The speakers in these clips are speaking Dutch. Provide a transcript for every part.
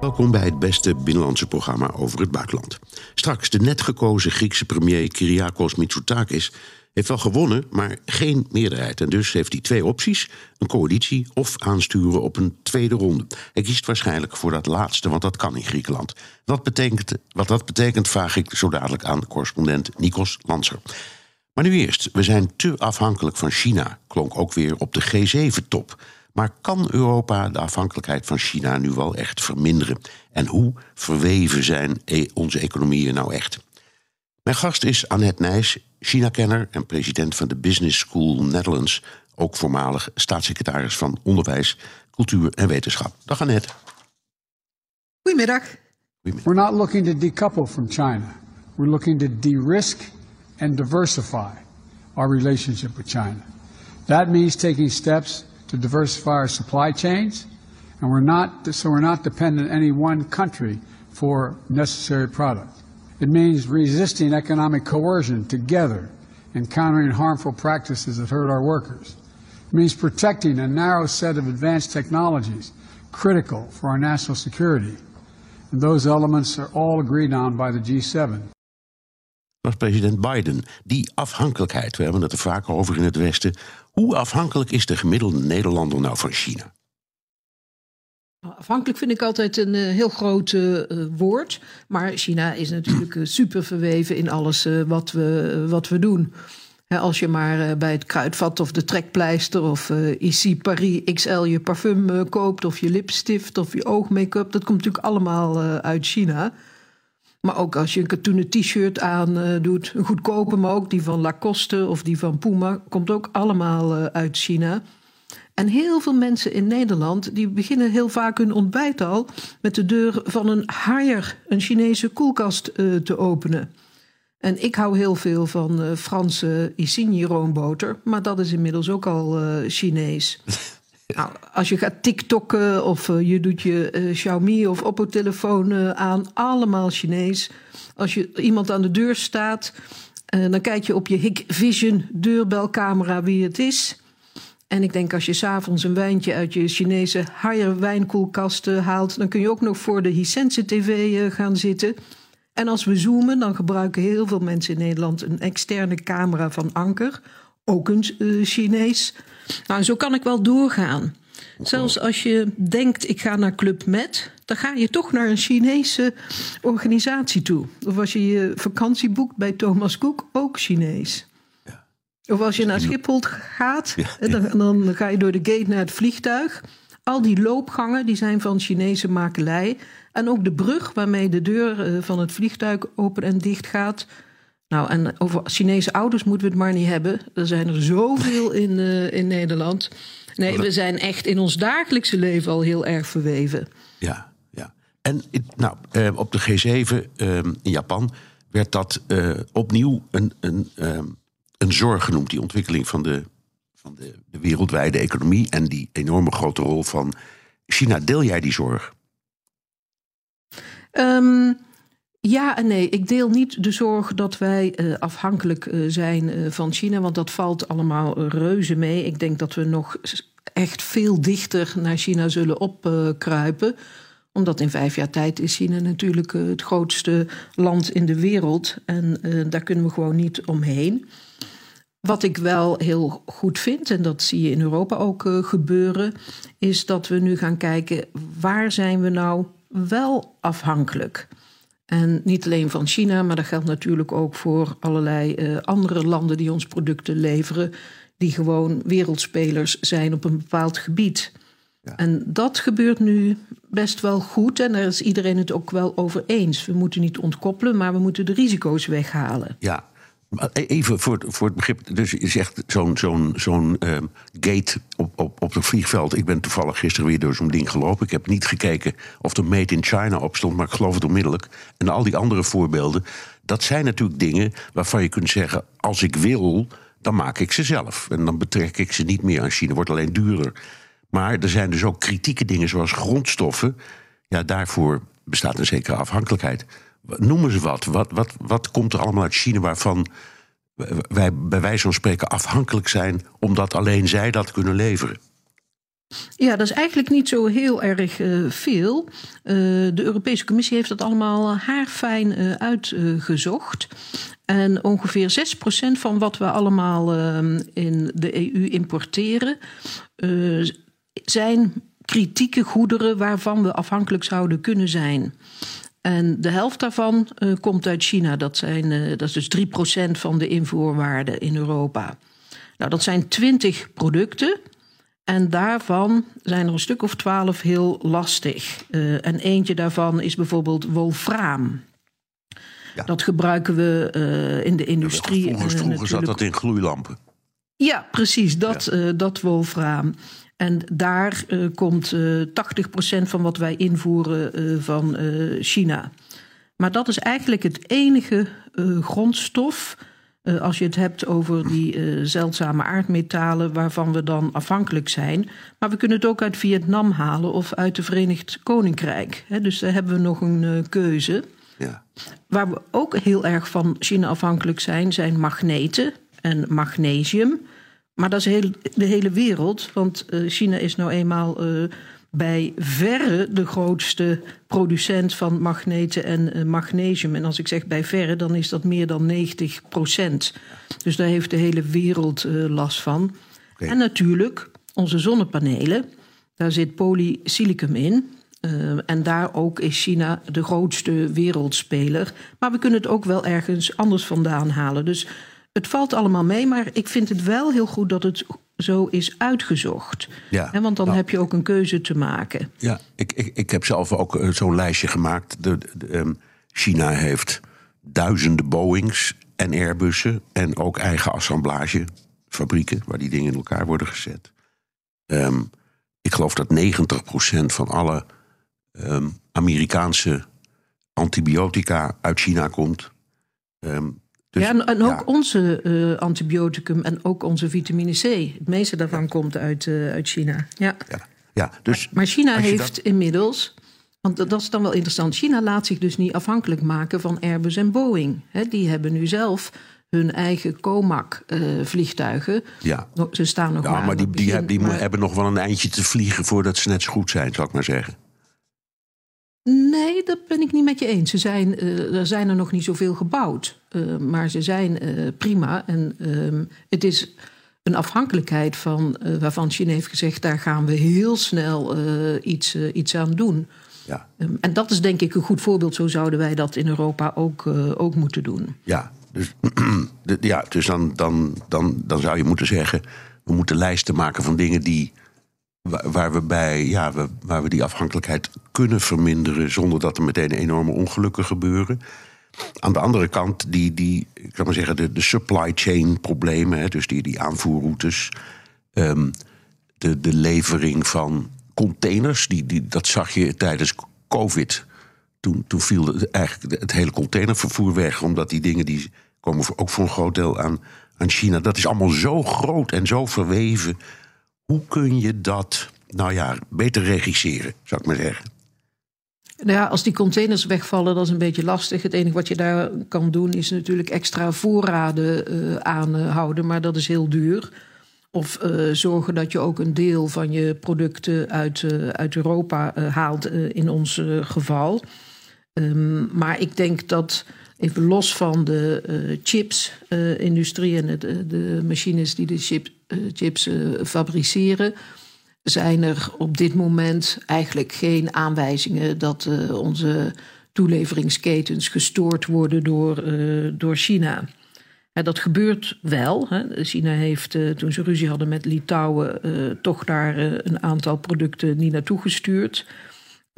Welkom bij het beste binnenlandse programma over het buitenland. Straks de net gekozen Griekse premier Kyriakos Mitsotakis heeft wel gewonnen, maar geen meerderheid. En dus heeft hij twee opties: een coalitie of aansturen op een tweede ronde. Hij kiest waarschijnlijk voor dat laatste, want dat kan in Griekenland. Wat, betekent, wat dat betekent, vraag ik zo dadelijk aan de correspondent Nikos Lanser. Maar nu eerst, we zijn te afhankelijk van China, klonk ook weer op de G7-top. Maar kan Europa de afhankelijkheid van China nu wel echt verminderen? En hoe verweven zijn e- onze economieën nou echt? Mijn gast is Annette Nijs, China-kenner en president van de Business School Netherlands. Ook voormalig staatssecretaris van Onderwijs, Cultuur en Wetenschap. Dag Annette. Goedemiddag. Goedemiddag. We're not looking to decouple from China. We're looking to de-risk and diversify our relationship with China. That means taking steps to diversify our supply chains, and we're not so we're not dependent on any one country for necessary product. It means resisting economic coercion together and countering harmful practices that hurt our workers. It means protecting a narrow set of advanced technologies critical for our national security. And those elements are all agreed on by the G7. Was president Biden. Die afhankelijkheid, we hebben het er vaker over in het Westen. Hoe afhankelijk is de gemiddelde Nederlander nou van China? Afhankelijk vind ik altijd een uh, heel groot uh, woord. Maar China is natuurlijk super verweven in alles wat, we, wat we doen. Als je maar bij het kruidvat of de trekpleister of Ici Paris XL je parfum koopt... of je lipstift of je oogmake-up, dat komt natuurlijk allemaal uit China... Maar ook als je een katoenen t-shirt aan uh, doet, een goedkope, maar ook die van Lacoste of die van Puma, komt ook allemaal uh, uit China. En heel veel mensen in Nederland die beginnen heel vaak hun ontbijt al met de deur van een haier, een Chinese koelkast uh, te openen. En ik hou heel veel van Franse Isigny roomboter, maar dat is inmiddels ook al Chinees. Nou, als je gaat TikTokken of uh, je doet je uh, Xiaomi of Oppo-telefoon uh, aan, allemaal Chinees. Als je iemand aan de deur staat, dan kijk je op je Hikvision deurbelcamera wie het is. En ik denk als je s'avonds een wijntje uit je Chinese higher wijnkoelkast haalt, dan kun je ook nog voor de Hisense TV gaan zitten. En als we zoomen, dan gebruiken heel veel mensen in Nederland een externe camera van Anker, ook een Chinees. Nou, zo kan ik wel doorgaan. Zelfs als je denkt, ik ga naar Club Med, dan ga je toch naar een Chinese organisatie toe. Of als je je vakantie boekt bij Thomas Cook, ook Chinees. Ja. Of als je naar Schiphol gaat, ja, Dan, dan, ga je door de gate naar het vliegtuig. Al die loopgangen die zijn van Chinese makelij. En ook de brug waarmee de deur van het vliegtuig open en dicht gaat. Nou, en over Chinese ouders moeten we het maar niet hebben. Er zijn er zoveel in, uh, in Nederland. Nee, we zijn echt in ons dagelijkse leven al heel erg verweven. Ja, ja. En nou, uh, op de G7 uh, in Japan werd dat opnieuw een, een, een zorg genoemd. Die ontwikkeling van, de, van de, de wereldwijde economie en die enorme grote rol van China. Deel jij die zorg? Um, ja en nee. Ik deel niet de zorg dat wij uh, afhankelijk uh, zijn uh, van China, want dat valt allemaal reuze mee. Ik denk dat we nog echt veel dichter naar China zullen opkruipen. Omdat in vijf jaar tijd is China natuurlijk het grootste land in de wereld. En daar kunnen we gewoon niet omheen. Wat ik wel heel goed vind, en dat zie je in Europa ook gebeuren, is dat we nu gaan kijken waar zijn we nou wel afhankelijk zijn. En niet alleen van China, maar dat geldt natuurlijk ook voor allerlei uh, andere landen die ons producten leveren, die gewoon wereldspelers zijn op een bepaald gebied. Ja. En dat gebeurt nu best wel goed en daar is iedereen het ook wel over eens. We moeten niet ontkoppelen, maar we moeten de risico's weghalen. Ja, Even voor, voor het begrip. Dus je zegt zo'n zo'n zo'n uh, gate op, op, op het vliegveld. Ik ben toevallig gisteren weer door zo'n ding gelopen. Ik heb niet gekeken of er Made in China op stond, maar ik geloof het onmiddellijk. En al die andere voorbeelden. dat zijn natuurlijk dingen waarvan je kunt zeggen: als ik wil, dan maak ik ze zelf. En dan betrek ik ze niet meer aan China. Wordt alleen duurder. Maar er zijn dus ook kritieke dingen zoals grondstoffen. Ja, daarvoor bestaat een zekere afhankelijkheid. Noemen ze wat. Wat, wat, wat komt er allemaal uit China waarvan wij bij wijze van spreken afhankelijk zijn omdat alleen zij dat kunnen leveren? Ja, dat is eigenlijk niet zo heel erg uh, veel. Uh, de Europese Commissie heeft dat allemaal haarfijn uh, uitgezocht. En ongeveer 6% van wat we allemaal in de EU importeren zijn kritieke goederen waarvan we afhankelijk zouden kunnen zijn. En de helft daarvan uh, komt uit China. Dat, zijn, uh, dat is dus 3% van de invoerwaarde in Europa. Nou, dat zijn 20 producten. En daarvan zijn er een stuk of 12 heel lastig. Uh, en eentje daarvan is bijvoorbeeld wolfraam. Ja. Dat gebruiken we in de industrie. Ja, vroeger vroeger zat dat in gloeilampen. Ja, precies, dat, ja. dat wolfraam. En daar uh, komt uh, 80% van wat wij invoeren uh, van China. Maar dat is eigenlijk het enige grondstof. als je het hebt over die zeldzame aardmetalen waarvan we dan afhankelijk zijn. Maar we kunnen het ook uit Vietnam halen of uit het Verenigd Koninkrijk. Hè, dus daar hebben we nog een keuze. Ja. Waar we ook heel erg van China afhankelijk zijn, zijn magneten en magnesium. Maar dat is heel, de hele wereld, want uh, China is nou eenmaal uh, bij verre de grootste producent van magneten en uh, magnesium. En als ik zeg bij verre, dan is dat meer dan 90 procent. Dus daar heeft de hele wereld last van. Okay. En natuurlijk onze zonnepanelen, daar zit polysilicum in. en daar ook is China de grootste wereldspeler. Maar we kunnen het ook wel ergens anders vandaan halen. Dus het valt allemaal mee, maar ik vind het wel heel goed dat het zo is uitgezocht. Ja, He, want dan nou, heb je ook een keuze te maken. Ja, ik, ik, ik heb zelf ook eh, zo'n lijstje gemaakt. De, de, um, China heeft duizenden Boeings en Airbussen en ook eigen assemblagefabrieken waar die dingen in elkaar worden gezet. Um, ik geloof dat 90% van alle um, Amerikaanse antibiotica uit China komt. Dus, ja, en, en ook ja. onze uh, antibioticum en ook onze vitamine C. Het meeste daarvan ja. komt uit, uh, uit China. Ja. Ja. Ja, dus maar, maar China heeft dat... inmiddels. Want dat is dan wel interessant. China laat zich dus niet afhankelijk maken van Airbus en Boeing. He, die hebben nu zelf hun eigen Comac-vliegtuigen. Uh, ja. Ze staan nog ja, maar. maar die, die, hebben, die maar... hebben nog wel een eindje te vliegen voordat ze net zo goed zijn, zal ik maar zeggen. Nee, dat ben ik niet met je eens. Ze zijn, uh, er zijn er nog niet zoveel gebouwd. Uh, maar ze zijn uh, prima. En uh, het is een afhankelijkheid van, waarvan China heeft gezegd... daar gaan we heel snel iets, iets aan doen. Ja. Um, en dat is denk ik een goed voorbeeld. Zo zouden wij dat in Europa ook, ook moeten doen. Ja, dus, ja, dus dan, dan, dan, dan zou je moeten zeggen... we moeten lijsten maken van dingen die waar we bij, ja, we, waar we die afhankelijkheid kunnen verminderen zonder dat er meteen enorme ongelukken gebeuren. Aan de andere kant, die, die ik zou maar zeggen, de, de supply chain problemen, hè, dus die, die aanvoerroutes, um, de, de levering van containers, die, die, dat zag je tijdens COVID. Toen, toen viel eigenlijk het hele containervervoer weg, omdat die dingen die komen ook voor een groot deel aan, aan China. Dat is allemaal zo groot en zo verweven hoe kun je dat, nou ja, beter regisseren, zou ik maar zeggen? Nou ja, als die containers wegvallen, dat is een beetje lastig. Het enige wat je daar kan doen is natuurlijk extra voorraden uh, aanhouden, maar dat is heel duur. Of uh, zorgen dat je ook een deel van je producten uit, uh, uit Europa haalt, in ons geval. Um, maar ik denk dat, even los van de chips-industrie en de, de, machines die de chip, chips fabriceren zijn er op dit moment eigenlijk geen aanwijzingen dat uh, onze toeleveringsketens gestoord worden door, uh, door China. Dat gebeurt wel. Hè. China heeft, uh, toen ze ruzie hadden met Litouwen, toch daar een aantal producten niet naartoe gestuurd.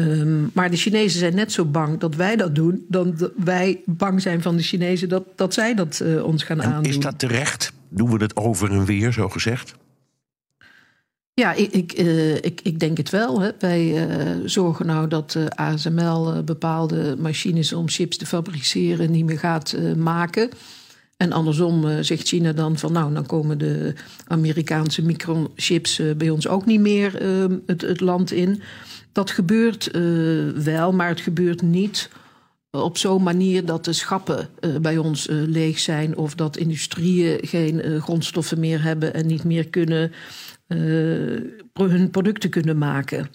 Um, maar de Chinezen zijn net zo bang dat wij dat doen, dan dat wij bang zijn van de Chinezen dat, dat zij dat ons gaan en aandoen. Is dat terecht? Doen we het over en weer, zo gezegd? Ja, ik, ik, uh, ik, ik, denk het wel. Hè. Wij uh, zorgen nou dat uh, ASML bepaalde machines om chips te fabriceren niet meer gaat maken. En andersom zegt China dan van nou, dan komen de Amerikaanse microchips bij ons ook niet meer het, het, land in. Dat gebeurt wel, maar het gebeurt niet op zo'n manier dat de schappen bij ons leeg zijn of dat industrieën geen grondstoffen meer hebben en niet meer kunnen hun producten kunnen maken.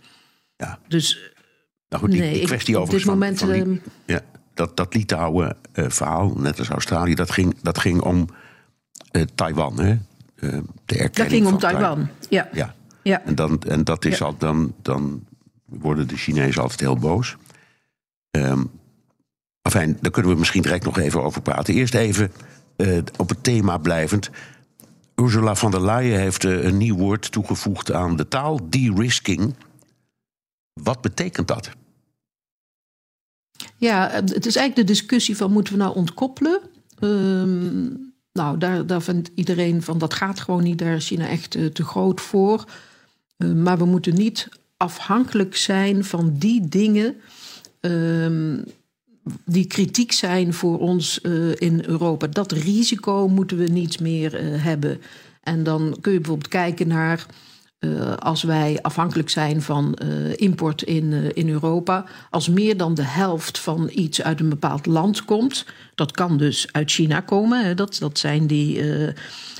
Ja. Dus. Nou goed, die, nee, die kwestie over dit moment. Van, van ja, dat, dat Litouwen verhaal, net als Australië, dat ging, dat ging om Taiwan, hè? de erkenning dat ging om Taiwan, ja. ja. ja. En, dan, en dat is al, dan, dan worden de Chinezen altijd heel boos. Um, enfin, daar kunnen we misschien direct nog even over praten. Eerst even op het thema blijvend. Ursula von der Leyen heeft eh, een nieuw woord toegevoegd aan de taal: de-risking. Wat betekent dat? Ja, het is eigenlijk de discussie van moeten we nou ontkoppelen? Ehm, nou, daar, daar vindt iedereen van dat gaat gewoon niet. Daar is China echt te groot voor. Uh, maar we moeten niet afhankelijk zijn van die dingen. Uh, die kritiek zijn voor ons uh, in Europa. Dat risico moeten we niet meer uh, hebben. En dan kun je bijvoorbeeld kijken naar. Uh, als wij afhankelijk zijn van import in, in Europa, als meer dan de helft van iets uit een bepaald land komt, dat kan dus uit China komen. Hè, dat, dat zijn die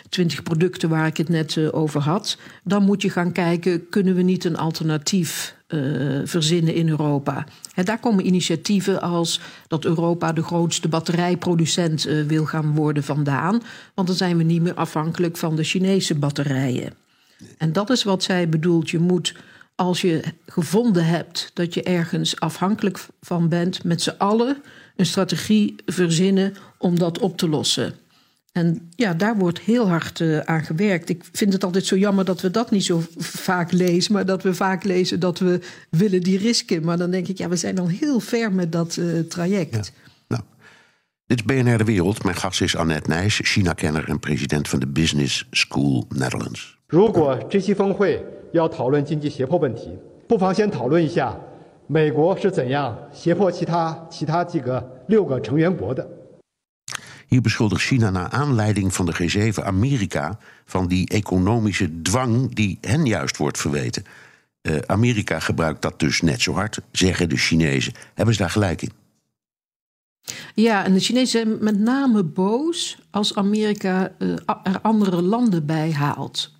20 producten waar ik het net over had. Dan moet je gaan kijken, kunnen we niet een alternatief verzinnen in Europa? En daar komen initiatieven als dat Europa de grootste batterijproducent wil gaan worden vandaan. Want dan zijn we niet meer afhankelijk van de Chinese batterijen. En dat is wat zij bedoelt. Je moet, als je gevonden hebt dat je ergens afhankelijk van bent, met z'n allen een strategie verzinnen om dat op te lossen. En ja, daar wordt heel hard uh, aan gewerkt. Ik vind het altijd zo jammer dat we dat niet zo vaak lezen, maar dat we vaak lezen dat we willen die risken. Maar dan denk ik, ja, we zijn al heel ver met dat uh, traject. Ja. Nou, dit is BNR De Wereld. Mijn gast is Annette Nijs, China-kenner en president van de Business School Netherlands. 如果这期峰会要讨论经济胁迫问题，不妨先讨论一下美国是怎样胁迫其他其他几个六个成员国的。hier beschuldigt China naar aanleiding van de G7 Amerika van die economische dwang die hen juist wordt verweten. Uh, Amerika gebruikt dat dus net zo hard, zeggen de Chinezen. Hebben ze daar gelijk in? Ja, en de Chinezen zijn met name boos als Amerika uh, er andere landen bij haalt.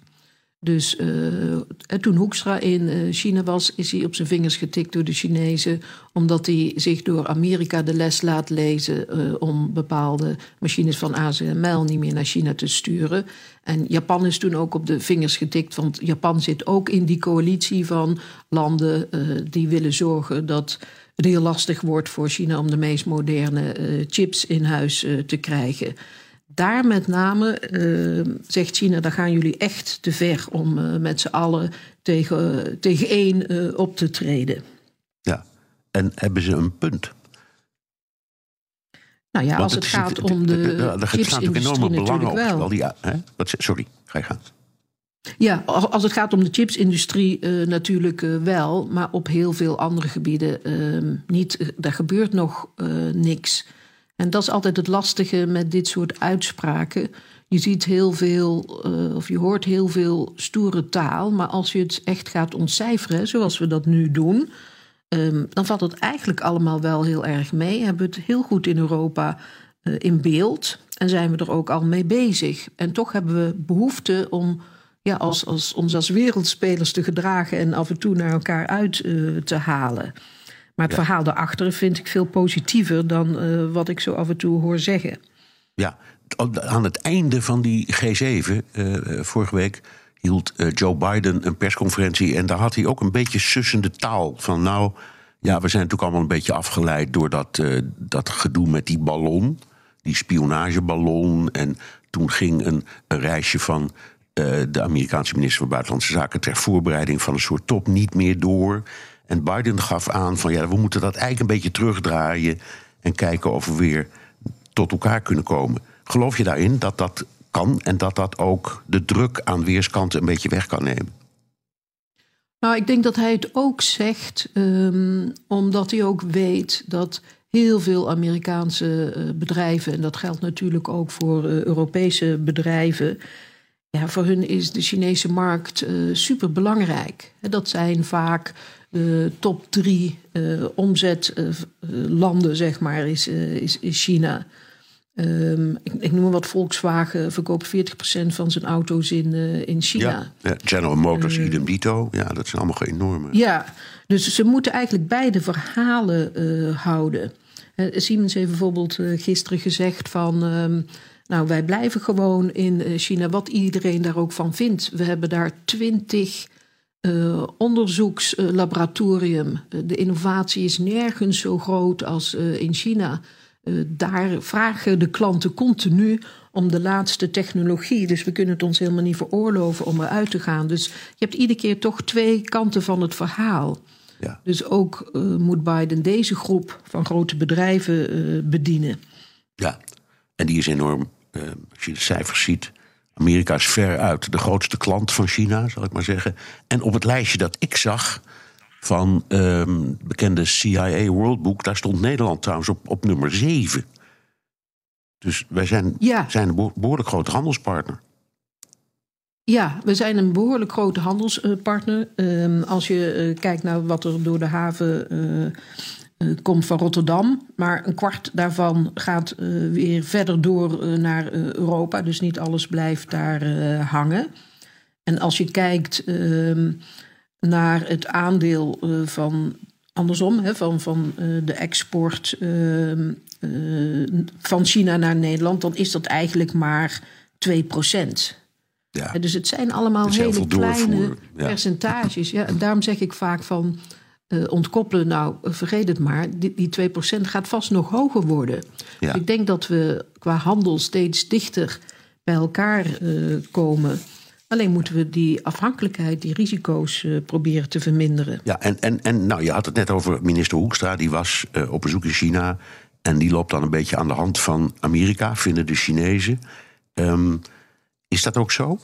Dus uh, toen Hoekstra in China was, is hij op zijn vingers getikt door de Chinezen. Omdat hij zich door Amerika de les laat lezen om bepaalde machines van ASML niet meer naar China te sturen. En Japan is toen ook op de vingers getikt, want Japan zit ook in die coalitie van landen die willen zorgen dat het heel lastig wordt voor China om de meest moderne chips in huis te krijgen daar met name uh, zegt China, daar gaan jullie echt te ver om met z'n allen tegen, tegen één op te treden. Ja, en hebben ze een punt? Nou ja, Want als het, het gaat om de. Er gaat natuurlijk enorme belangen op. Wel. Die, hè? Sorry, ga je gaan. Ja, als het gaat om de chipsindustrie natuurlijk wel, maar op heel veel andere gebieden ehm, niet. Daar gebeurt nog niks. En dat is altijd het lastige met dit soort uitspraken. Je ziet heel veel, uh, of je hoort heel veel stoere taal, maar als je het echt gaat ontcijferen, zoals we dat nu doen, um, dan valt het eigenlijk allemaal wel heel erg mee. Hebben we het heel goed in Europa uh, in beeld en zijn we er ook al mee bezig. En toch hebben we behoefte om ja, als, als, ons als wereldspelers te gedragen en af en toe naar elkaar uit uh, te halen. Maar het verhaal daarachter vind ik veel positiever dan uh, wat ik zo af en toe hoor zeggen. Ja, aan het einde van die G7, uh, vorige week, hield Joe Biden een persconferentie. En daar had hij ook een beetje sussende taal. Van nou, ja, we zijn natuurlijk allemaal een beetje afgeleid door dat, dat gedoe met die ballon. Die spionageballon. En toen ging een, een reisje van de Amerikaanse minister van Buitenlandse Zaken ter voorbereiding van een soort top niet meer door. En Biden gaf aan van ja, we moeten dat eigenlijk een beetje terugdraaien en kijken of we weer tot elkaar kunnen komen. Geloof je daarin dat dat kan en dat dat ook de druk aan weerskanten een beetje weg kan nemen? Nou, ik denk dat hij het ook zegt, um, omdat hij ook weet dat heel veel Amerikaanse uh, bedrijven, en dat geldt natuurlijk ook voor uh, Europese bedrijven, ja, voor hun is de Chinese markt uh, super belangrijk. Dat zijn vaak de top drie omzetlanden, zeg maar, is, is, is China. Um, ik, ik, noem wat Volkswagen verkoopt 40% van zijn auto's in, uh, in China. Ja, ja, General Motors, uh, idem dito. Ja, dat zijn allemaal enorme. Ja, dus ze moeten eigenlijk beide verhalen uh, houden. Siemens heeft bijvoorbeeld gisteren gezegd van... Um, nou, wij blijven gewoon in China, wat iedereen daar ook van vindt. We hebben daar twintig onderzoekslaboratorium. de innovatie is nergens zo groot als in China... Daar vragen de klanten continu om de laatste technologie. Dus we kunnen het ons helemaal niet veroorloven om eruit te gaan. Dus je hebt iedere keer toch twee kanten van het verhaal. Ja. Dus ook moet Biden deze groep van grote bedrijven bedienen. Ja, en die is enorm. Als je de cijfers ziet. Amerika is ver uit de grootste klant van China, zal ik maar zeggen. En op het lijstje dat ik zag van um, bekende CIA World Book. Daar stond Nederland trouwens op, op nummer 7. Dus wij zijn, ja. zijn een behoorlijk grote handelspartner. Ja, we zijn een behoorlijk grote handelspartner. Uh, als je uh, kijkt naar wat er door de haven uh, komt van Rotterdam. Maar een kwart daarvan gaat weer verder door naar Europa. Dus niet alles blijft daar hangen. En als je kijkt ehm, naar het aandeel van andersom, hè, van, van de export uh, van China naar Nederland, dan is dat eigenlijk maar 2 procent. Ja. Dus het zijn allemaal hele kleine ja. percentages. Ja, en daarom zeg ik vaak van ontkoppelen, nou vergeet het maar, die, die 2% gaat vast nog hoger worden. Ja. Dus ik denk dat we qua handel steeds dichter bij elkaar komen. Alleen moeten we die afhankelijkheid, die risico's uh, proberen te verminderen. Ja, en, en, en nou, je had het net over minister Hoekstra, die was op bezoek in China. En die loopt dan een beetje aan de hand van Amerika, vinden de Chinezen. Um, is dat ook zo?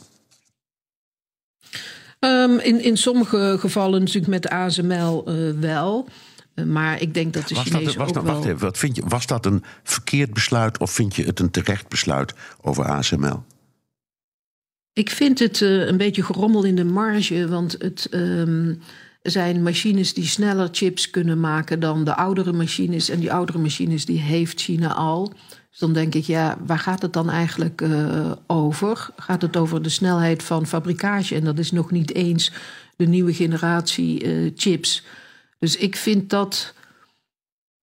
Um, in, in sommige gevallen natuurlijk met ASML uh, wel. Maar ik denk dat de was Chinezen dat, was ook dat, wel... Wacht even, wat vind je, was dat een verkeerd besluit of vind je het een terecht besluit over ASML? Ik vind het uh, een beetje gerommel in de marge, want het um, zijn machines die sneller chips kunnen maken dan de oudere machines. En die oudere machines die heeft China al. Dus dan denk ik, ja, waar gaat het dan eigenlijk uh, over? Gaat het over de snelheid van fabricage? En dat is nog niet eens de nieuwe generatie uh, chips. Dus ik vind dat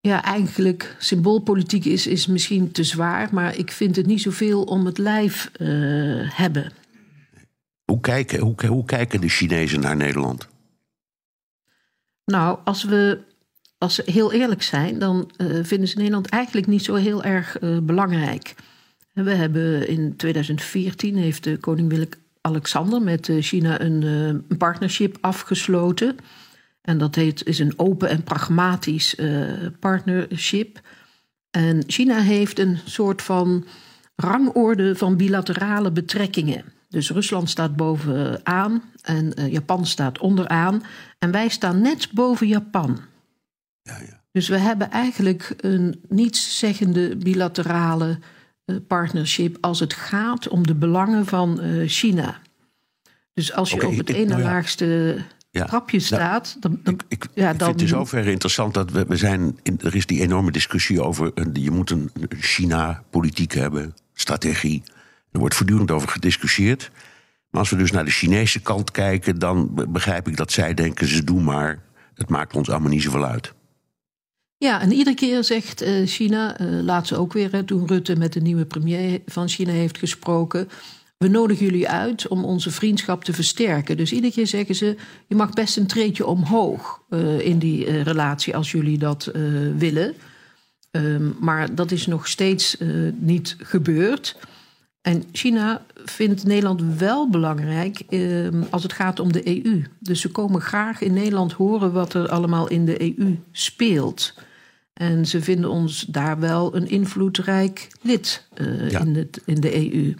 ja, eigenlijk symboolpolitiek is, is misschien te zwaar, maar ik vind het niet zoveel om het lijf hebben. Hoe kijken, hoe, hoe kijken de Chinezen naar Nederland? Nou, als we, als we heel eerlijk zijn, dan uh, vinden ze Nederland eigenlijk niet zo heel erg uh, belangrijk. We hebben in 2014 heeft de koning Willem-Alexander met uh, China een, een, partnership afgesloten. En dat heet, is een open en pragmatisch partnership. En China heeft een soort van rangorde van bilaterale betrekkingen. Dus Rusland staat bovenaan en Japan staat onderaan. En wij staan net boven Japan. Ja, ja. Dus we hebben eigenlijk een nietszeggende bilaterale uh, partnership als het gaat om de belangen van uh, China. Dus als je okay, op het ene nou ja. laagste trapje nou, staat. Dan, dan, ik, ik, ja, dan... ik vind het in zoverre interessant dat we, we zijn. In, er is die enorme discussie over. je moet een China-politiek hebben, strategie. Er wordt voortdurend over gediscussieerd. Maar als we dus naar de Chinese kant kijken, dan begrijp ik dat zij denken: ze doen maar. Het maakt ons allemaal niet zoveel uit. Ja, en iedere keer zegt uh, China, uh, laat ze ook weer, toen Rutte met de nieuwe premier van China heeft gesproken. We nodigen jullie uit om onze vriendschap te versterken. Dus iedere keer zeggen ze: je mag best een treetje omhoog uh, in die relatie als jullie dat willen. Um, maar dat is nog steeds niet gebeurd. En China vindt Nederland wel belangrijk eh, als het gaat om de EU. Dus ze komen graag in Nederland horen wat er allemaal in de EU speelt. En ze vinden ons daar wel een invloedrijk lid uh, ja. in, het, in de EU.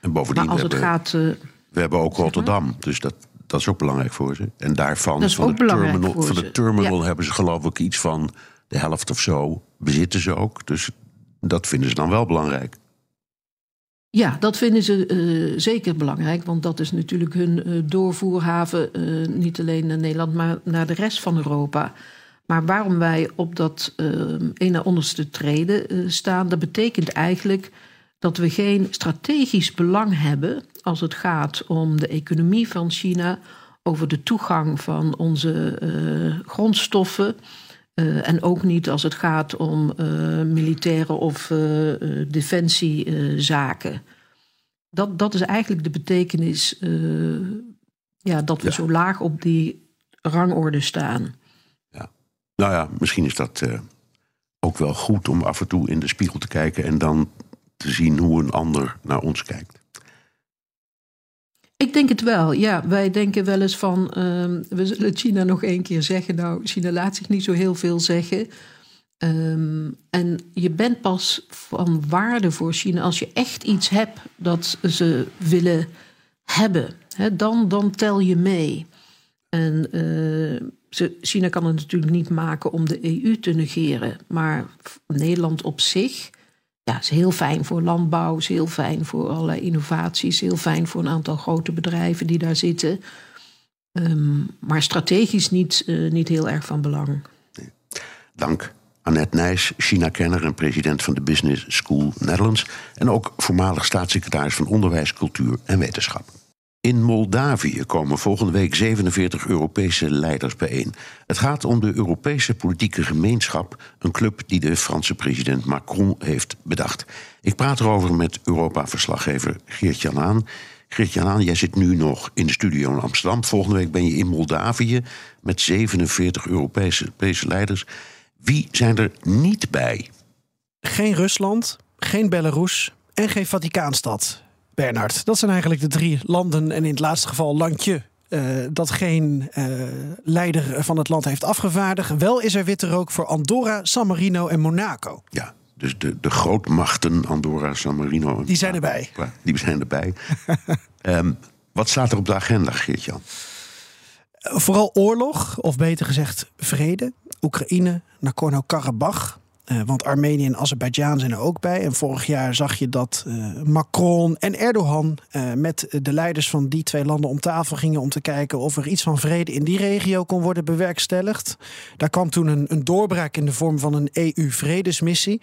En bovendien, maar als het hebben, gaat. Uh, we hebben ook Rotterdam, dus dat, Dat is ook belangrijk voor ze. En daarvan, van, de terminal, van de terminal Ja. hebben ze geloof ik iets van de helft of zo. Bezitten ze ook. Dus dat vinden ze dan wel belangrijk. Ja, dat vinden ze eh, zeker belangrijk, want dat is natuurlijk hun eh, doorvoerhaven, eh, niet alleen naar Nederland, maar naar de rest van Europa. Maar waarom wij op dat eh een na onderste treden eh, staan, dat betekent eigenlijk dat we geen strategisch belang hebben als het gaat om de economie van China, over de toegang van onze eh, grondstoffen. Eh, en ook niet als het gaat om militaire of defensiezaken. dat, dat is eigenlijk de betekenis ja, dat we Ja. zo laag op die rangorde staan. Nou ja, misschien is dat eh, ook wel goed om af en toe in de spiegel te kijken en dan te zien hoe een ander naar ons kijkt. Ik denk het wel. Ja, wij denken wel eens van. ehm, we zullen China nog één keer zeggen. Nou, China laat zich niet zo heel veel zeggen. Ehm, en je bent pas van waarde voor China als je echt iets hebt dat ze willen hebben. Dan, dan tel je mee. En eh, China kan het natuurlijk niet maken om de EU te negeren. Maar Nederland op zich ja, is heel fijn voor landbouw, is heel fijn voor allerlei innovaties, heel fijn voor een aantal grote bedrijven die daar zitten. Ehm, maar strategisch niet, eh, niet heel erg van belang. Dank Annette Nijs, China-kenner en president van de Business School Netherlands. En ook voormalig staatssecretaris van Onderwijs, Cultuur en Wetenschap. In Moldavië komen volgende week 47 Europese leiders bijeen. Het gaat om de Europese politieke gemeenschap, een club die de Franse president Macron heeft bedacht. Ik praat erover met Europa-verslaggever Geert-Jan Haan. Geert-Jan jij zit nu nog in de studio in Amsterdam. Volgende week ben je in Moldavië met 47 Europese, Europese leiders. Wie zijn er niet bij? Geen Rusland, geen Belarus en geen Vaticaanstad. Bernard, dat zijn eigenlijk de drie landen en in het laatste geval landje. eh, dat geen eh, leider van het land heeft afgevaardigd. Wel is er witte rook voor Andorra, San Marino en Monaco. Ja, dus de, de grootmachten Andorra, San Marino. en- Die zijn erbij. Ja, Die zijn erbij. Wat staat er op de agenda, Geert-Jan? Vooral oorlog, of beter gezegd vrede. Oekraïne, Nagorno-Karabakh. Eh, want Armenië en Azerbeidzjan zijn er ook bij. En vorig jaar zag je dat eh, Macron en Erdogan eh, met de leiders van die twee landen om tafel gingen om te kijken of er iets van vrede in die regio kon worden bewerkstelligd. Daar kwam toen een, een doorbraak in de vorm van een EU-vredesmissie.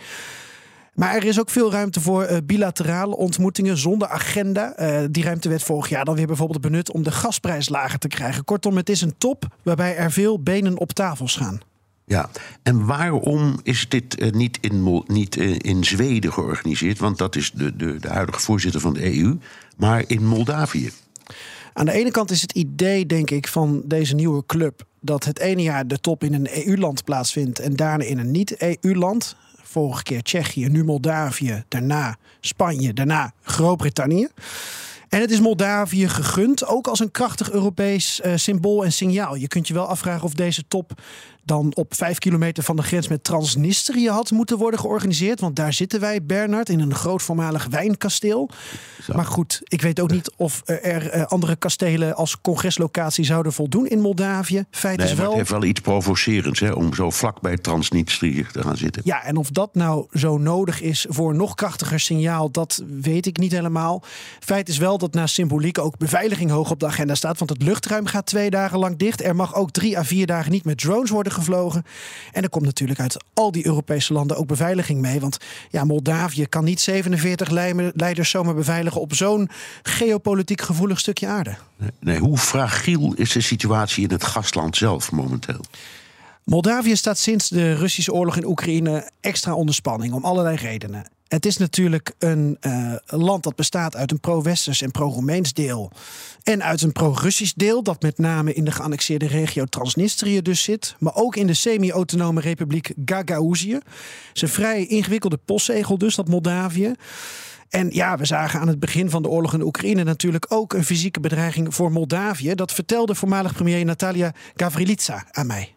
Maar er is ook veel ruimte voor bilaterale ontmoetingen zonder agenda. Die ruimte werd vorig jaar dan weer bijvoorbeeld benut om de gasprijs lager te krijgen. Kortom, het is een top waarbij er veel benen op tafels gaan. Ja, en waarom is dit eh, niet, in, niet eh, in Zweden georganiseerd? Want dat is de, de, de huidige voorzitter van de EU, maar in Moldavië. Aan de ene kant is het idee, denk ik, van deze nieuwe club dat het ene jaar de top in een EU-land plaatsvindt en daarna in een niet-EU-land. Vorige keer Tsjechië, nu Moldavië, daarna Spanje, daarna Groot-Brittannië. En het is Moldavië gegund, ook als een krachtig Europees eh, symbool en signaal. Je kunt je wel afvragen of deze top dan op vijf kilometer van de grens met Transnistrië had moeten worden georganiseerd. Want daar zitten wij, Bernard, in een groot voormalig wijnkasteel. Zo. Maar goed, ik weet ook niet of er eh, andere kastelen als congreslocatie zouden voldoen in Moldavië. Feit Nee, is maar het wel. heeft wel iets provocerends hè, om zo vlak bij Transnistrië te gaan zitten. Ja, en of dat nou zo nodig is voor een nog krachtiger signaal, dat weet ik niet helemaal. Feit is wel dat naast symboliek ook beveiliging hoog op de agenda staat. Want het luchtruim gaat twee dagen lang dicht. Er mag ook drie à vier dagen niet met drones worden gevlogen. En er komt natuurlijk uit al die Europese landen ook beveiliging mee. Want ja, Moldavië kan niet 47 leiders- leiders zomaar beveiligen op zo'n geopolitiek gevoelig stukje aarde. Nee, hoe fragiel is de situatie in het gastland zelf momenteel? Moldavië staat sinds de Russische oorlog in Oekraïne extra onder spanning om allerlei redenen. Het is natuurlijk een eh, land dat bestaat uit een pro-Westers en pro-Roemeens deel. En uit een pro-Russisch deel, dat met name in de geannexeerde regio Transnistrië dus zit. Maar ook in de semi-autonome republiek Gagauzië. Een vrij ingewikkelde postzegel dus, dat Moldavië. En ja, we zagen aan het begin van de oorlog in Oekraïne natuurlijk ook een fysieke bedreiging voor Moldavië. Dat vertelde voormalig premier Natalia Gavrilitsa aan mij.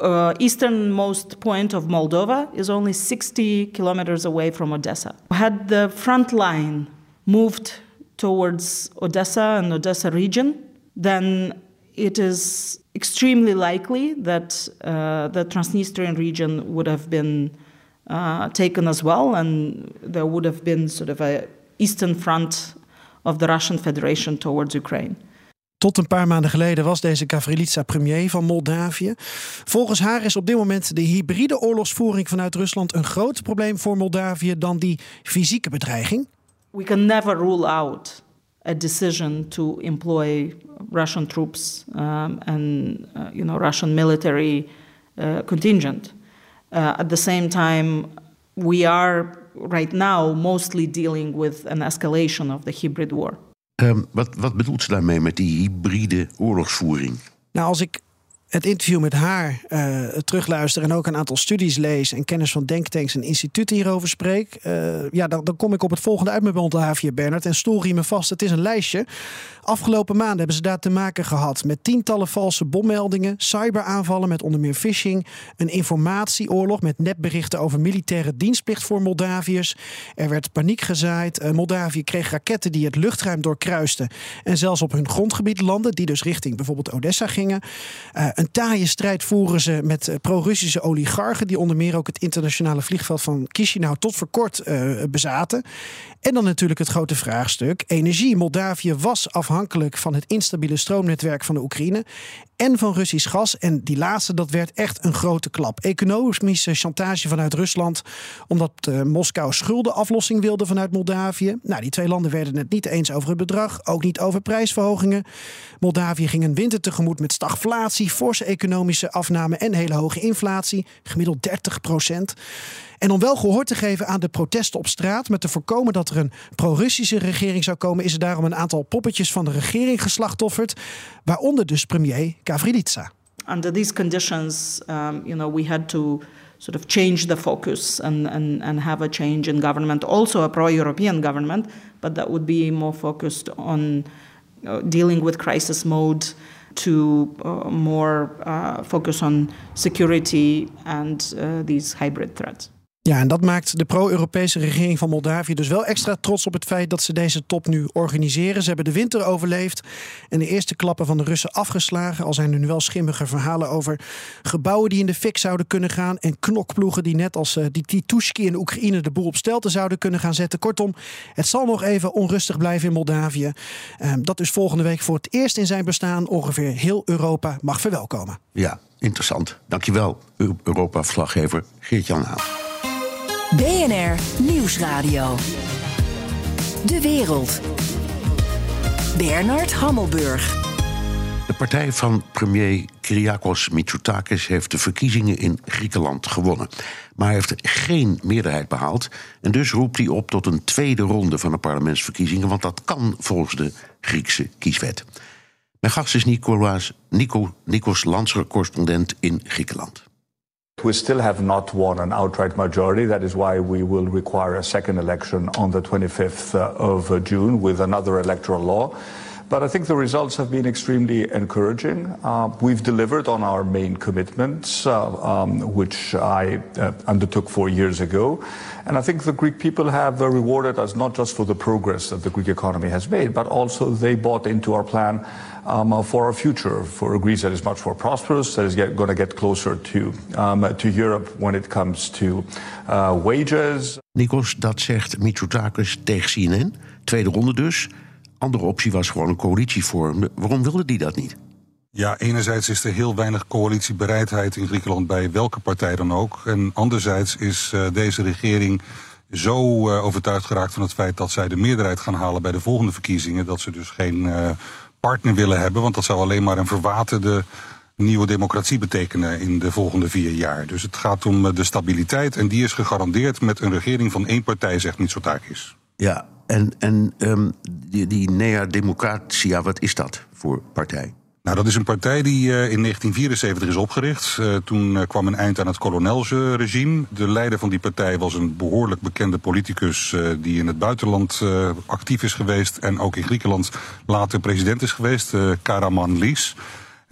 Uh, easternmost point of Moldova is only 60 kilometers away from Odessa. Had the front line moved towards Odessa and Odessa region, then it is extremely likely that uh, the Transnistrian region would have been uh, taken as well, and there would have been sort of a eastern front of the Russian Federation towards Ukraine. Tot een paar maanden geleden was deze Gavrilitsa premier van Moldavië. Volgens haar is op dit moment de hybride oorlogsvoering vanuit Rusland een groter probleem voor Moldavië dan die fysieke bedreiging. We can never rule out a decision to employ Russian troops um, and uh, you know Russian military uh, contingent. Uh, at the same time, we are right now mostly dealing with an escalation of the hybrid war. Um, wat, wat bedoelt ze daarmee met die hybride oorlogsvoering? Nou, als ik het interview met haar uh, terugluister en ook een aantal studies lees en kennis van denktanks en instituten hierover spreek, uh, ja, dan, dan, kom ik op het volgende uit met Moldavië, Bernard. En story me vast, het is een lijstje. Afgelopen maanden hebben ze daar te maken gehad met tientallen valse bommeldingen, cyberaanvallen met onder meer phishing, een informatieoorlog met nepberichten over militaire dienstplicht voor Moldaviërs. Er werd paniek gezaaid. Uh, Moldavië kreeg raketten die het luchtruim doorkruisten en zelfs op hun grondgebied landen, die dus richting bijvoorbeeld Odessa gingen. Een taaie strijd voeren ze met eh, pro-Russische oligarchen, die onder meer ook het internationale vliegveld van Chisinau tot voor kort bezaten. En dan natuurlijk het grote vraagstuk: energie. Moldavië was afhankelijk van het instabiele stroomnetwerk van de Oekraïne en van Russisch gas. En die laatste, dat werd echt een grote klap. Economische chantage vanuit Rusland, omdat uh, Moskou schuldenaflossing wilde vanuit Moldavië. Nou, die twee landen werden het niet eens over het bedrag, ook niet over prijsverhogingen. Moldavië ging een winter tegemoet met stagflatie, forse economische afname en hele hoge inflatie, gemiddeld 30 procent. En om wel gehoor te geven aan de protesten op straat, met te voorkomen dat er een pro-Russische regering zou komen, is er daarom een aantal poppetjes van de regering geslachtofferd, waaronder dus premier Gavrilitsa. Under these conditions, um, you know, we had to sort of change the focus and, and, and have a change in government, also a pro-European government, but that would be more focused on uh, dealing with crisis mode to uh, more uh, focus on security and uh, these hybrid threats. Ja, en dat maakt de pro-Europese regering van Moldavië dus wel extra trots op het feit dat ze deze top nu organiseren. Ze hebben de winter overleefd en de eerste klappen van de Russen afgeslagen. Al zijn er nu wel schimmige verhalen over gebouwen die in de fik zouden kunnen gaan. En knokploegen die net als uh, die Titushki in Oekraïne de boel op stelten zouden kunnen gaan zetten. Kortom, het zal nog even onrustig blijven in Moldavië. Uh, dat dus volgende week voor het eerst in zijn bestaan ongeveer heel Europa mag verwelkomen. Ja, interessant. Dankjewel, Europa-verslaggever Geert-Jan Haan. BNR Nieuwsradio. De wereld. Bernard Hammelburg. De partij van premier Kyriakos Mitsotakis heeft de verkiezingen in Griekenland gewonnen. Maar heeft geen meerderheid behaald. En dus roept hij op tot een tweede ronde van de parlementsverkiezingen. Want dat kan volgens de Griekse kieswet. Mijn gast is Nico, Nikos Lanser, correspondent in Griekenland. We still have not won an outright majority. That is why we will require a second election on the 25th uh, of uh, June with another electoral law. But I think the results have been extremely encouraging. Uh, we've delivered on our main commitments, uh, um, which I uh, undertook four years ago. And I think the Greek people have uh, rewarded us not just for the progress that the Greek economy has made, but also they bought into our plan um, for our future, for a Greece that is much more prosperous, that is going to get closer to, um, to Europe when it comes to uh, wages. Nikos, dat zegt Mitsotakis tegen CNN. Tweede ronde dus. Andere optie was gewoon een coalitie vormen. Waarom wilde die dat niet? Ja, enerzijds is er heel weinig coalitiebereidheid in Griekenland bij welke partij dan ook. En anderzijds is uh, deze regering zo uh, overtuigd geraakt van het feit dat zij de meerderheid gaan halen bij de volgende verkiezingen. Dat ze dus geen uh, partner willen hebben, want dat zou alleen maar een verwaterde nieuwe democratie betekenen in de volgende vier jaar. Dus het gaat om de stabiliteit en die is gegarandeerd met een regering van één partij, zegt Mitsotakis. Ja, en, en um, die, die Nea Democratia, wat is dat voor partij? Nou, dat is een partij die uh, in 1974 is opgericht. Uh, toen uh, kwam een eind aan het kolonelsregime. De leider van die partij was een behoorlijk bekende politicus die in het buitenland actief is geweest en ook in Griekenland later president is geweest, Karaman Lies.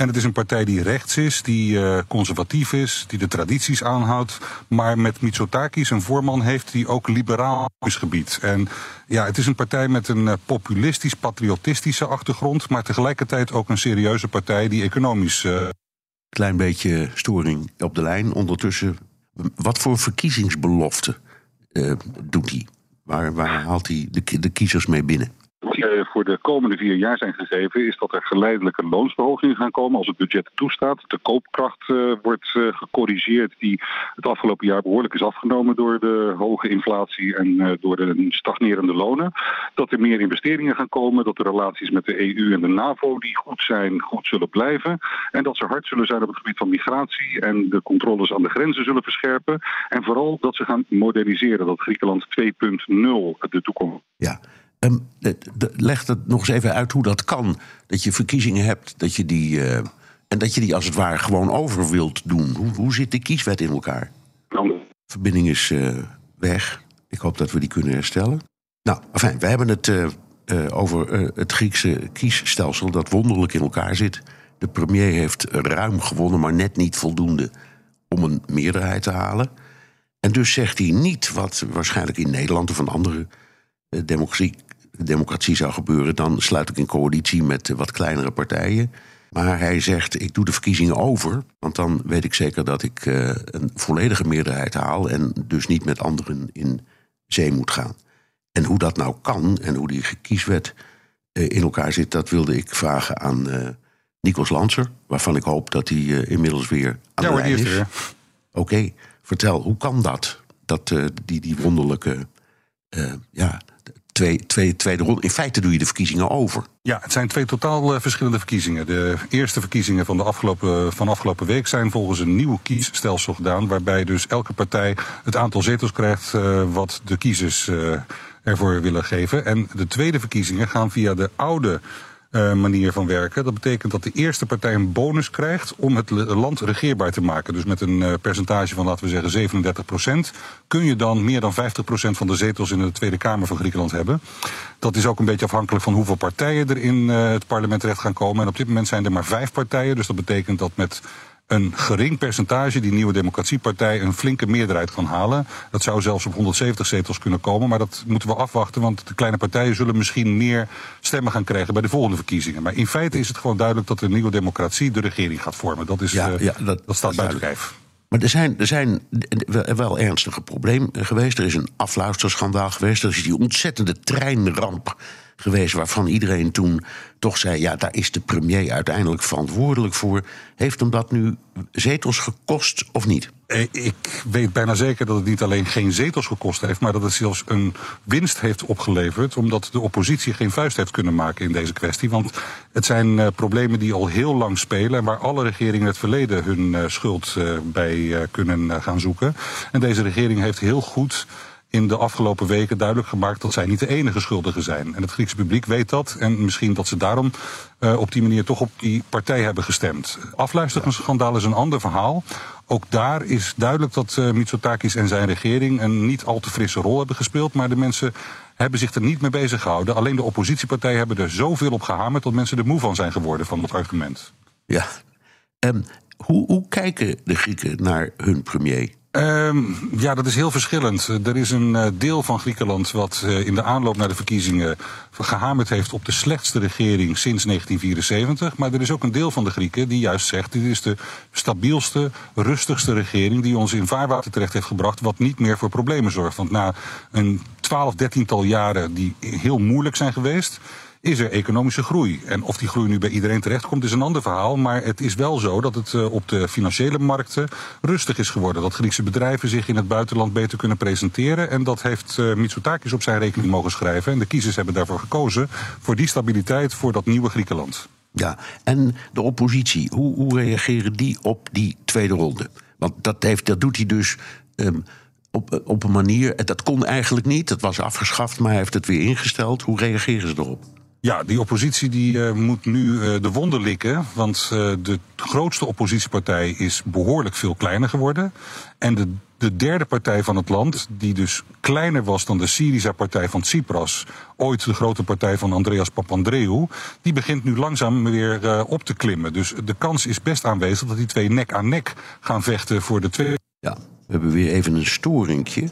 En het is een partij die rechts is, die uh, conservatief is, die de tradities aanhoudt. Maar met Mitsotakis een voorman heeft die ook liberaal is gebied. En ja, het is een partij met een uh, populistisch, patriotistische achtergrond. Maar tegelijkertijd ook een serieuze partij die economisch. Uh... Klein beetje storing op de lijn. Ondertussen, wat voor verkiezingsbelofte doet hij? Waar, waar haalt hij de, de kiezers mee binnen? Uh, voor de komende vier jaar zijn gegeven, is dat er geleidelijke loonsverhogingen gaan komen als het budget toestaat. De koopkracht uh, wordt uh, gecorrigeerd, die het afgelopen jaar behoorlijk is afgenomen door de hoge inflatie en door de stagnerende lonen. Dat er meer investeringen gaan komen, dat de relaties met de EU en de NAVO die goed zijn, goed zullen blijven. En dat ze hard zullen zijn op het gebied van migratie en de controles aan de grenzen zullen verscherpen. En vooral dat ze gaan moderniseren, dat Griekenland 2.0 de toekomst. Ja. Um, leg het nog eens even uit hoe dat kan. Dat je verkiezingen hebt, dat je die, uh, en dat je die als het ware gewoon over wilt doen. Hoe, hoe zit de kieswet in elkaar? De verbinding is uh, weg. Ik hoop dat we die kunnen herstellen. Nou, enfin, we hebben het uh, over het Griekse kiesstelsel dat wonderlijk in elkaar zit. De premier heeft ruim gewonnen, maar net niet voldoende om een meerderheid te halen. En dus zegt hij niet wat waarschijnlijk in Nederland of een andere democratie democratie zou gebeuren, dan sluit ik een coalitie met wat kleinere partijen. Maar hij zegt: ik doe de verkiezingen over, want dan weet ik zeker dat ik uh, een volledige meerderheid haal en dus niet met anderen in zee moet gaan. En hoe dat nou kan en hoe die kieswet uh, in elkaar zit, dat wilde ik vragen aan uh, Nikos Lanser, waarvan ik hoop dat hij inmiddels weer aan ja, de lijn is. Oké, okay, vertel, hoe kan dat? Dat die, die wonderlijke ja, twee, twee, tweede ronde. In feite doe je de verkiezingen over. Ja, het zijn twee totaal uh, verschillende verkiezingen. De eerste verkiezingen van de afgelopen, van afgelopen week zijn volgens een nieuw kiesstelsel gedaan. Waarbij dus elke partij het aantal zetels krijgt uh, wat de kiezers uh, ervoor willen geven. En de tweede verkiezingen gaan via de oude uh, manier van werken. Dat betekent dat de eerste partij een bonus krijgt om het land regeerbaar te maken. Dus met een uh, percentage van, laten we zeggen, 37 procent... kun je dan meer dan 50 procent van de zetels in de Tweede Kamer van Griekenland hebben. Dat is ook een beetje afhankelijk van hoeveel partijen er in uh, het parlement terecht gaan komen. En op dit moment zijn er maar vijf partijen. Dus dat betekent dat met een gering percentage, die nieuwe democratiepartij, een flinke meerderheid kan halen. Dat zou zelfs op 170 zetels kunnen komen, maar dat moeten we afwachten, want de kleine partijen zullen misschien meer stemmen gaan krijgen bij de volgende verkiezingen. Maar in feite is het gewoon duidelijk dat de nieuwe democratie de regering gaat vormen. Dat, is, ja, uh, ja, dat, dat, staat buiten kijf. Maar er zijn, er zijn wel ernstige problemen geweest. Er is een afluisterschandaal geweest. Er is die ontzettende treinramp geweest waarvan iedereen toen toch zei: ja, daar is de premier uiteindelijk verantwoordelijk voor. Heeft hem dat nu zetels gekost of niet? Eh, ik weet bijna zeker dat het niet alleen geen zetels gekost heeft, maar dat het zelfs een winst heeft opgeleverd, omdat de oppositie geen vuist heeft kunnen maken in deze kwestie. Want het zijn uh, problemen die al heel lang spelen en waar alle regeringen in het verleden hun uh, schuld bij kunnen gaan zoeken. En deze regering heeft heel goed in de afgelopen weken duidelijk gemaakt dat zij niet de enige schuldigen zijn. En het Griekse publiek weet dat. En misschien dat ze daarom uh, op die manier toch op die partij hebben gestemd. Afluisteringsschandaal is een ander verhaal. Ook daar is duidelijk dat uh, Mitsotakis en zijn regering een niet al te frisse rol hebben gespeeld. Maar de mensen hebben zich er niet mee bezig gehouden. Alleen de oppositiepartijen hebben er zoveel op gehamerd dat mensen er moe van zijn geworden van dat argument. Ja. Um, hoe, hoe kijken de Grieken naar hun premier? Um, ja, dat is heel verschillend. Er is een uh, deel van Griekenland wat uh, in de aanloop naar de verkiezingen gehamerd heeft op de slechtste regering sinds 1974. Maar er is ook een deel van de Grieken die juist zegt: dit is de stabielste, rustigste regering die ons in vaarwater terecht heeft gebracht, wat niet meer voor problemen zorgt. Want na een twaalf, dertiental jaren die heel moeilijk zijn geweest is er economische groei. En of die groei nu bij iedereen terechtkomt is een ander verhaal. Maar het is wel zo dat het uh, op de financiële markten rustig is geworden. Dat Griekse bedrijven zich in het buitenland beter kunnen presenteren. En dat heeft uh, Mitsotakis op zijn rekening mogen schrijven. En de kiezers hebben daarvoor gekozen. Voor die stabiliteit, voor dat nieuwe Griekenland. Ja, en de oppositie, hoe, hoe reageren die op die tweede ronde? Want dat, heeft, dat doet hij dus um, op, op een manier. Dat kon eigenlijk niet, dat was afgeschaft, maar hij heeft het weer ingesteld. Hoe reageren ze erop? Ja, die oppositie die, uh, moet nu uh, de wonden likken. Want uh, de grootste oppositiepartij is behoorlijk veel kleiner geworden. En de de derde partij van het land, die dus kleiner was dan de Syriza-partij van Tsipras, ooit de grote partij van Andreas Papandreou, die begint nu langzaam weer op te klimmen. Dus de kans is best aanwezig dat die twee nek aan nek gaan vechten voor de twee. Ja, we hebben weer even een storingje.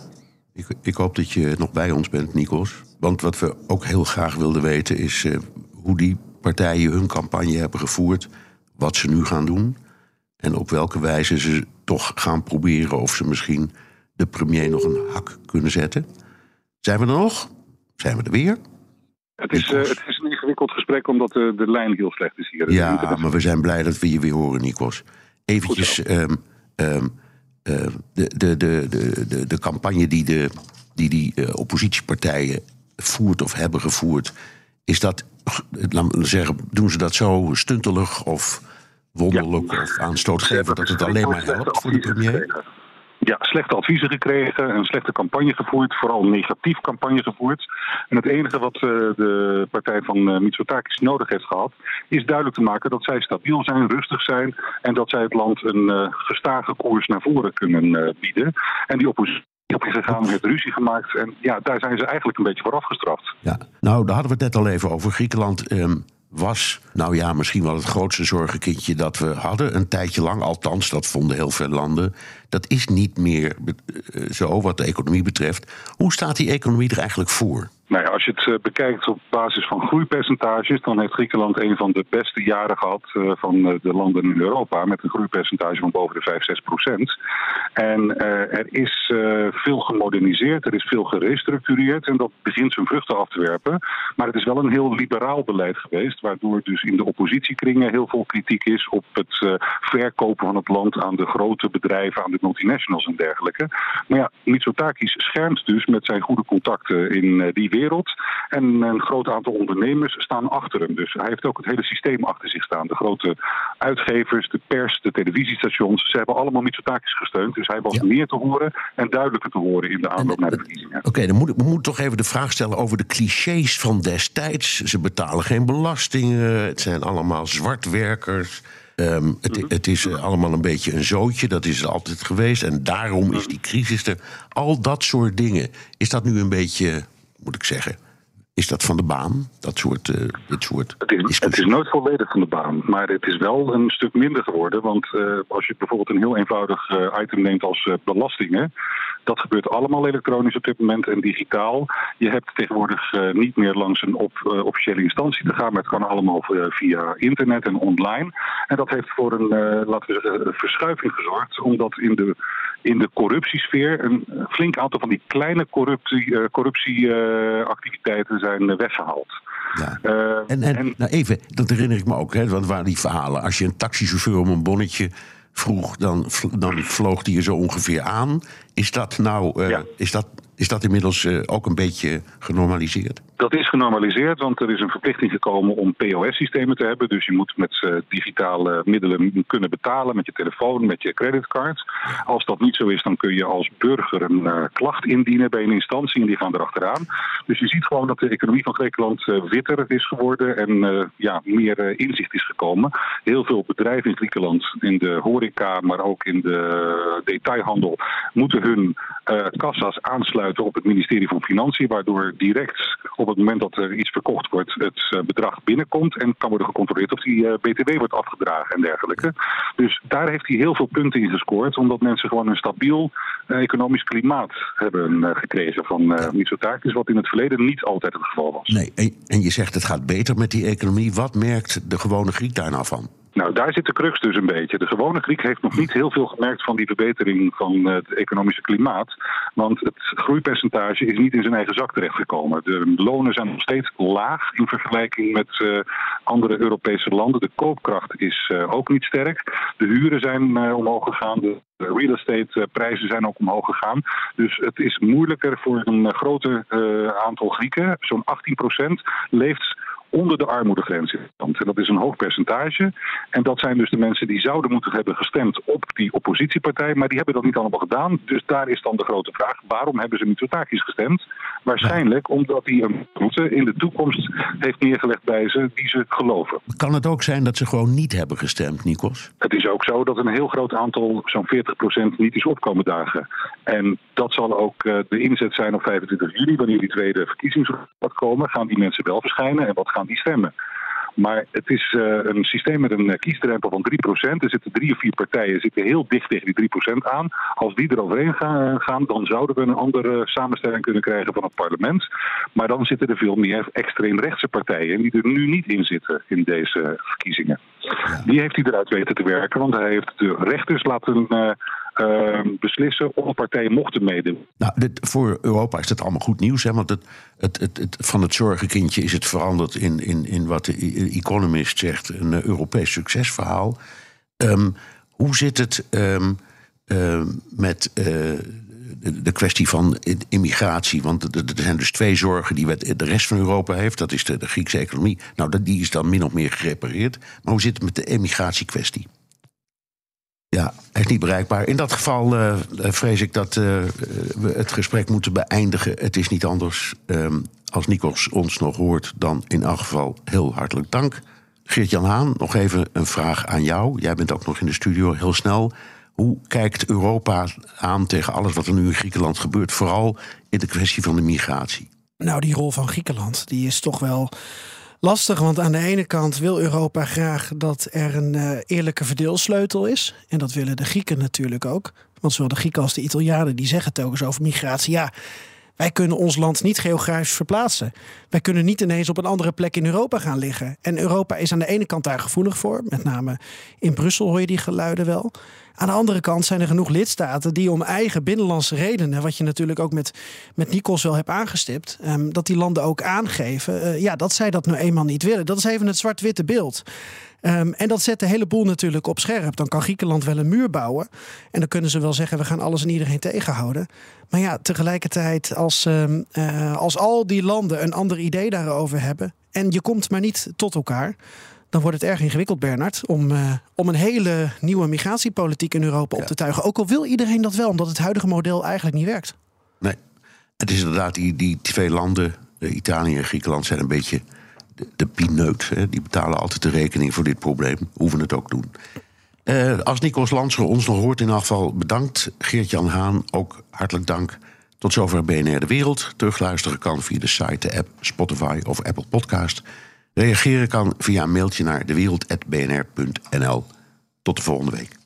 Ik, ik hoop dat je nog bij ons bent, Nikos. Want wat we ook heel graag wilden weten is uh, hoe die partijen hun campagne hebben gevoerd, wat ze nu gaan doen en op welke wijze ze toch gaan proberen of ze misschien de premier nog een hak kunnen zetten. Zijn we er nog? Zijn we er weer? Het is, uh, het is een ingewikkeld gesprek omdat de, de lijn heel slecht is hier. Ja, maar we zijn blij dat we je weer horen, Nikos. Eventjes um, um, uh, de, de, de, de, de campagne die de, die, die uh, oppositiepartijen voert of hebben gevoerd. Is dat, laten we zeggen, doen ze dat zo stuntelig of wonderlijk ja. of aanstootgevend dat het alleen maar helpt voor de premier? Ja, slechte adviezen gekregen, een slechte campagne gevoerd, vooral negatief campagne gevoerd. En het enige wat uh, de partij van uh, Mitsotakis nodig heeft gehad, is duidelijk te maken dat zij stabiel zijn, rustig zijn en dat zij het land een uh, gestage koers naar voren kunnen bieden. En die oppositie gegaan, heeft ruzie gemaakt. En ja, daar zijn ze eigenlijk een beetje voor afgestraft. Ja, nou, daar hadden we het net al even over. Griekenland um, was, nou ja, misschien wel het grootste zorgenkindje dat we hadden. Een tijdje lang, althans, dat vonden heel veel landen. Dat is niet meer uh, zo wat de economie betreft. Hoe staat die economie er eigenlijk voor? Nou ja, als je het uh, bekijkt op basis van groeipercentages, dan heeft Griekenland een van de beste jaren gehad uh, van de landen in Europa. Met een groeipercentage van boven de 5, 6 procent. En er is veel gemoderniseerd, er is veel gerestructureerd. En dat begint zijn vruchten af te werpen. Maar het is wel een heel liberaal beleid geweest. Waardoor dus in de oppositiekringen heel veel kritiek is op het verkopen van het land aan de grote bedrijven, aan de multinationals en dergelijke. Maar ja, Mitsotakis schermt dus met zijn goede contacten in die wereld. En een groot aantal ondernemers staan achter hem. Dus hij heeft ook het hele systeem achter zich staan. De grote uitgevers, de pers, de televisiestations. Ze hebben allemaal Mitsotakis gesteund. Dus hij was ja. meer te horen en duidelijker te horen in de aanloop naar de verkiezingen. Oké, okay, dan moet ik moet toch even de vraag stellen over de clichés van destijds. Ze betalen geen belastingen. Het zijn allemaal zwartwerkers. Um, het, het, is uh, allemaal een beetje een zootje, dat is het altijd geweest. En daarom is die crisis er. Al dat soort dingen. Is dat nu een beetje, moet ik zeggen, is dat van de baan? Dat soort, uh, dit soort het is, het is nooit volledig van de baan, maar het is wel een stuk minder geworden. Want uh, als je bijvoorbeeld een heel eenvoudig uh, item neemt als belastingen, dat gebeurt allemaal elektronisch op dit moment en digitaal. Je hebt tegenwoordig uh, niet meer langs een op, uh, officiële instantie te gaan, maar het kan allemaal uh, via internet en online. En dat heeft voor een, laten we zeggen, verschuiving gezorgd, omdat in de, in de corruptiesfeer een flink aantal van die kleine corruptie, corruptieactiviteiten zijn weggehaald. Ja. en, en, en nou even, dat herinner ik me ook, hè, want waren die verhalen. Als je een taxichauffeur om een bonnetje vroeg, dan, dan vloog die er zo ongeveer aan. Is dat nou, ja. is dat, is dat inmiddels uh, ook een beetje genormaliseerd? Dat is genormaliseerd, want er is een verplichting gekomen om POS-systemen te hebben. Dus je moet met uh, digitale middelen kunnen betalen, met je telefoon, met je creditcard. Als dat niet zo is, dan kun je als burger een uh, klacht indienen bij een instantie en die gaan erachteraan. Dus je ziet gewoon dat de economie van Griekenland uh, witter is geworden en ja, meer inzicht is gekomen. Heel veel bedrijven in Griekenland, in de horeca, maar ook in de detailhandel, moeten hun kassa's aansluiten op het ministerie van Financiën, waardoor direct op het moment dat er iets verkocht wordt, het bedrag binnenkomt en kan worden gecontroleerd of die uh, BTW wordt afgedragen en dergelijke. Dus daar heeft hij heel veel punten in gescoord, omdat mensen gewoon een stabiel uh, economisch klimaat hebben gekregen van Mitsotakis, wat in het verleden niet altijd het geval was. Nee, en, en je zegt het gaat beter met die economie. Wat merkt de gewone Griek daar nou van? Nou, daar zit de crux dus een beetje. De gewone Griek heeft nog niet heel veel gemerkt van die verbetering van het economische klimaat. Want het groeipercentage is niet in zijn eigen zak terechtgekomen. De lonen zijn nog steeds laag in vergelijking met uh, andere Europese landen. De koopkracht is uh, ook niet sterk. De huren zijn omhoog gegaan. De real estate prijzen zijn ook omhoog gegaan. Dus het is moeilijker voor een grote aantal Grieken. Zo'n 18% leeft onder de armoedegrens in het land. En dat is een hoog percentage. En dat zijn dus de mensen die zouden moeten hebben gestemd op die oppositiepartij, maar die hebben dat niet allemaal gedaan. Dus daar is dan de grote vraag: waarom hebben ze Mitsotakis gestemd? Waarschijnlijk omdat hij een route in de toekomst heeft neergelegd bij ze die ze geloven. Kan het ook zijn dat ze gewoon niet hebben gestemd, Nikos? Het is ook zo dat een heel groot aantal, zo'n 40%, niet is opkomen dagen. En dat zal ook uh, de inzet zijn op 25 juli, wanneer die tweede verkiezingsraad komen. Gaan die mensen wel verschijnen en wat gaan die stemmen? Maar het is uh, een systeem met een kiesdrempel van 3%. Er zitten drie of vier partijen zitten heel dicht tegen die 3% aan. Als die er overheen gaan, gaan, dan zouden we een andere samenstelling kunnen krijgen van het parlement. Maar dan zitten er veel meer extreemrechtse partijen die er nu niet in zitten in deze verkiezingen. Die heeft hij eruit weten te werken, want hij heeft de rechters laten uh, uh, beslissen of partijen mochten meedoen. Nou, dit, voor Europa is dat allemaal goed nieuws, hè? want het, het, het, van het zorgenkindje is het veranderd in, in, in wat de Economist zegt, een uh, Europees succesverhaal. Um, hoe zit het um, met de, de kwestie van immigratie? Want er zijn dus twee zorgen die de rest van Europa heeft. Dat is de, de Griekse economie. Nou, die is dan min of meer gerepareerd. Maar hoe zit het met de immigratiekwestie? Ja, hij is niet bereikbaar. In dat geval uh, vrees ik dat uh, we het gesprek moeten beëindigen. Het is niet anders. Um, als Nikos ons nog hoort, dan in elk geval heel hartelijk dank. Geert-Jan Haan, nog even een vraag aan jou. Jij bent ook nog in de studio, heel snel. Hoe kijkt Europa aan tegen alles wat er nu in Griekenland gebeurt? Vooral in de kwestie van de migratie. Nou, die rol van Griekenland die is toch wel lastig. Want aan de ene kant wil Europa graag dat er een uh, eerlijke verdeelsleutel is. En dat willen de Grieken natuurlijk ook. Want zowel de Grieken als de Italianen die zeggen telkens over migratie. Ja, wij kunnen ons land niet geografisch verplaatsen. Wij kunnen niet ineens op een andere plek in Europa gaan liggen. En Europa is aan de ene kant daar gevoelig voor. Met name in Brussel hoor je die geluiden wel. Aan de andere kant zijn er genoeg lidstaten die om eigen binnenlandse redenen, wat je natuurlijk ook met, met Nikos wel hebt aangestipt, um, dat die landen ook aangeven uh, ja, dat zij dat nu eenmaal niet willen. Dat is even het zwart-witte beeld. Um, en dat zet de hele boel natuurlijk op scherp. Dan kan Griekenland wel een muur bouwen. En dan kunnen ze wel zeggen: we gaan alles en iedereen tegenhouden. Maar ja, tegelijkertijd, als, um, uh, als al die landen een ander idee daarover hebben. en je komt maar niet tot elkaar dan wordt het erg ingewikkeld, Bernard, om, uh, om een hele nieuwe migratiepolitiek in Europa ja. op te tuigen. Ook al wil iedereen dat wel, omdat het huidige model eigenlijk niet werkt. Nee, het is inderdaad, die, die twee landen, Italië en Griekenland, zijn een beetje de, de pineut. Hè. Die betalen altijd de rekening voor dit probleem, hoeven het ook doen. Uh, als Nikos Lanser ons nog hoort, in geval bedankt. Geert-Jan Haan, ook hartelijk dank. Tot zover BNR De Wereld. Terugluisteren kan via de site, de app, Spotify of Apple Podcast. Reageren kan via een mailtje naar dewereld.bnr.nl. Tot de volgende week.